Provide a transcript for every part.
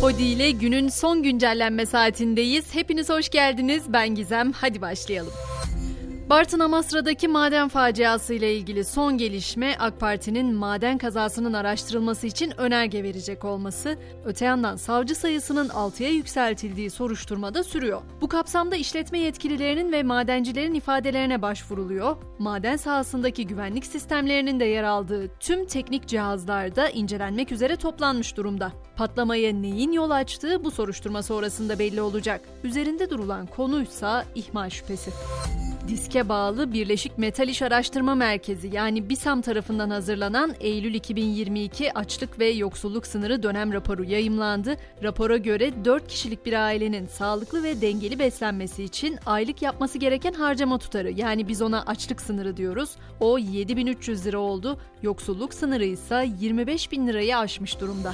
Hodi ile günün son güncellenme saatindeyiz. Hepiniz hoş geldiniz. Ben Gizem. Hadi başlayalım. Bartın Amasra'daki maden faciası ile ilgili son gelişme AK Parti'nin maden kazasının araştırılması için önerge verecek olması, öte yandan savcı sayısının 6'ya yükseltildiği soruşturmada sürüyor. Bu kapsamda işletme yetkililerinin ve madencilerin ifadelerine başvuruluyor. Maden sahasındaki güvenlik sistemlerinin de yer aldığı tüm teknik cihazlar da incelenmek üzere toplanmış durumda. Patlamaya neyin yol açtığı bu soruşturma sonrasında belli olacak. Üzerinde durulan konuysa ihmal şüphesi. Diske bağlı Birleşik Metal İş Araştırma Merkezi yani BİSAM tarafından hazırlanan Eylül 2022 açlık ve yoksulluk sınırı dönem raporu yayımlandı. Rapora göre 4 kişilik bir ailenin sağlıklı ve dengeli beslenmesi için aylık yapması gereken harcama tutarı yani biz ona açlık sınırı diyoruz. O 7300 lira oldu. Yoksulluk sınırı ise 25 bin lirayı aşmış durumda.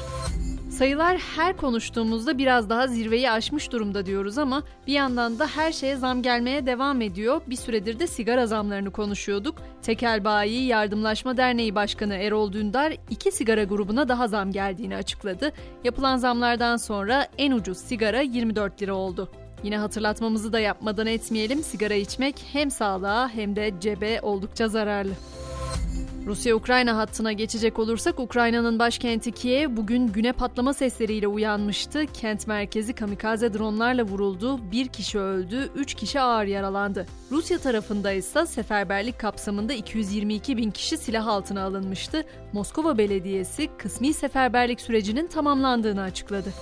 Sayılar her konuştuğumuzda biraz daha zirveyi aşmış durumda diyoruz ama bir yandan da her şeye zam gelmeye devam ediyor. Bir süredir de sigara zamlarını konuşuyorduk. Tekel Bayi Yardımlaşma Derneği Başkanı Erol Dündar iki sigara grubuna daha zam geldiğini açıkladı. Yapılan zamlardan sonra en ucuz sigara 24 lira oldu. Yine hatırlatmamızı da yapmadan etmeyelim sigara içmek hem sağlığa hem de cebe oldukça zararlı. Rusya-Ukrayna hattına geçecek olursak Ukrayna'nın başkenti Kiev bugün güne patlama sesleriyle uyanmıştı. Kent merkezi kamikaze dronlarla vuruldu, bir kişi öldü, üç kişi ağır yaralandı. Rusya tarafında ise seferberlik kapsamında 222 bin kişi silah altına alınmıştı. Moskova Belediyesi kısmi seferberlik sürecinin tamamlandığını açıkladı.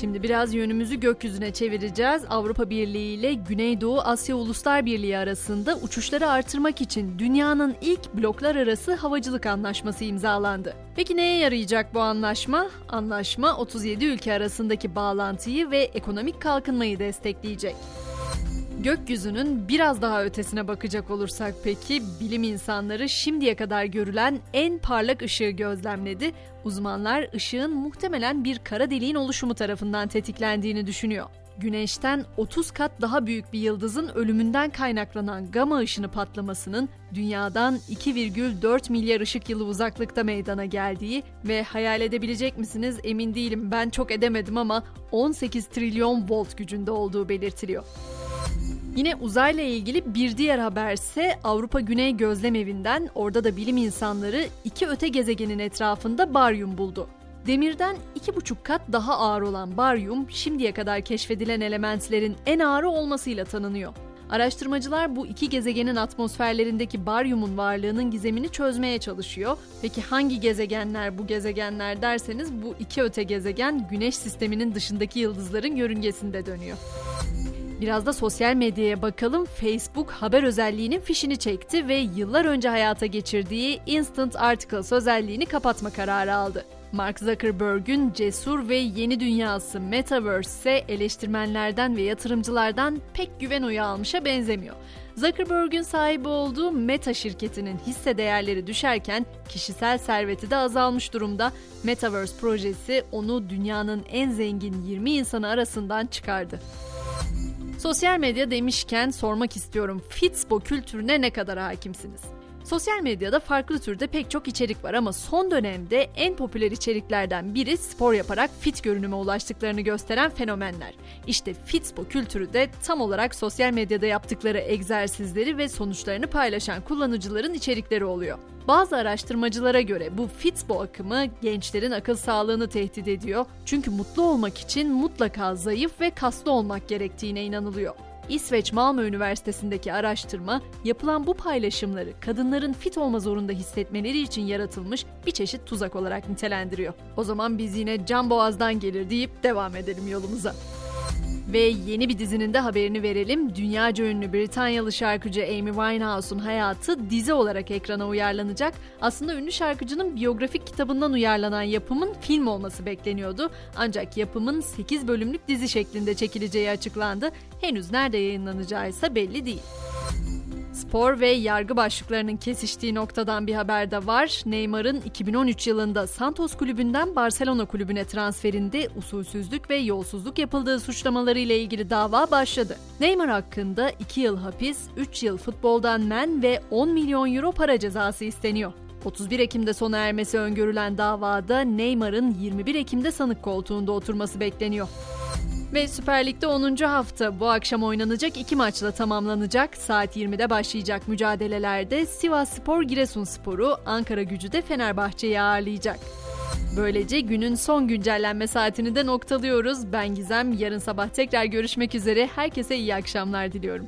Şimdi biraz yönümüzü gökyüzüne çevireceğiz. Avrupa Birliği ile Güneydoğu Asya Uluslar Birliği arasında uçuşları artırmak için dünyanın ilk bloklar arası havacılık anlaşması imzalandı. Peki neye yarayacak bu anlaşma? Anlaşma 37 ülke arasındaki bağlantıyı ve ekonomik kalkınmayı destekleyecek. Gökyüzünün biraz daha ötesine bakacak olursak peki bilim insanları şimdiye kadar görülen en parlak ışığı gözlemledi. Uzmanlar ışığın muhtemelen bir kara deliğin oluşumu tarafından tetiklendiğini düşünüyor. Güneşten 30 kat daha büyük bir yıldızın ölümünden kaynaklanan gama ışını patlamasının dünyadan 2,4 milyar ışık yılı uzaklıkta meydana geldiği ve hayal edebilecek misiniz emin değilim ben çok edemedim ama 18 trilyon volt gücünde olduğu belirtiliyor. Yine uzayla ilgili bir diğer haberse Avrupa Güney Gözlem Evi'nden orada da bilim insanları iki öte gezegenin etrafında baryum buldu. Demirden iki buçuk kat daha ağır olan baryum şimdiye kadar keşfedilen elementlerin en ağırı olmasıyla tanınıyor. Araştırmacılar bu iki gezegenin atmosferlerindeki baryumun varlığının gizemini çözmeye çalışıyor. Peki hangi gezegenler bu gezegenler derseniz bu iki öte gezegen Güneş sisteminin dışındaki yıldızların yörüngesinde dönüyor. Biraz da sosyal medyaya bakalım. Facebook haber özelliğinin fişini çekti ve yıllar önce hayata geçirdiği Instant Articles özelliğini kapatma kararı aldı. Mark Zuckerberg'ün cesur ve yeni dünyası Metaverse ise eleştirmenlerden ve yatırımcılardan pek güven oyu almışa benzemiyor. Zuckerberg'ün sahibi olduğu Meta şirketinin hisse değerleri düşerken kişisel serveti de azalmış durumda. Metaverse projesi onu dünyanın en zengin 20 insanı arasından çıkardı. Sosyal medya demişken sormak istiyorum. Fitspo kültürüne ne kadar hakimsiniz? Sosyal medyada farklı türde pek çok içerik var ama son dönemde en popüler içeriklerden biri spor yaparak fit görünüme ulaştıklarını gösteren fenomenler. İşte Fitspo kültürü de tam olarak sosyal medyada yaptıkları egzersizleri ve sonuçlarını paylaşan kullanıcıların içerikleri oluyor. Bazı araştırmacılara göre bu Fitspo akımı gençlerin akıl sağlığını tehdit ediyor. Çünkü mutlu olmak için mutlaka zayıf ve kaslı olmak gerektiğine inanılıyor. İsveç Malmö Üniversitesi'ndeki araştırma yapılan bu paylaşımları kadınların fit olma zorunda hissetmeleri için yaratılmış bir çeşit tuzak olarak nitelendiriyor. O zaman biz yine can boğazdan gelir deyip devam edelim yolumuza. Ve yeni bir dizinin de haberini verelim. Dünyaca ünlü Britanyalı şarkıcı Amy Winehouse'un hayatı dizi olarak ekrana uyarlanacak. Aslında ünlü şarkıcının biyografik kitabından uyarlanan yapımın film olması bekleniyordu. Ancak yapımın 8 bölümlük dizi şeklinde çekileceği açıklandı. Henüz nerede yayınlanacağı ise belli değil. Spor ve yargı başlıklarının kesiştiği noktadan bir haber de var. Neymar'ın 2013 yılında Santos kulübünden Barcelona kulübüne transferinde usulsüzlük ve yolsuzluk yapıldığı suçlamaları ile ilgili dava başladı. Neymar hakkında 2 yıl hapis, 3 yıl futboldan men ve 10 milyon euro para cezası isteniyor. 31 Ekim'de sona ermesi öngörülen davada Neymar'ın 21 Ekim'de sanık koltuğunda oturması bekleniyor. Ve Süper Lig'de 10. hafta bu akşam oynanacak iki maçla tamamlanacak. Saat 20'de başlayacak mücadelelerde Sivas Spor Giresunspor'u, Ankara Gücü de Fenerbahçe'yi ağırlayacak. Böylece günün son güncellenme saatini de noktalıyoruz. Ben Gizem. Yarın sabah tekrar görüşmek üzere. Herkese iyi akşamlar diliyorum.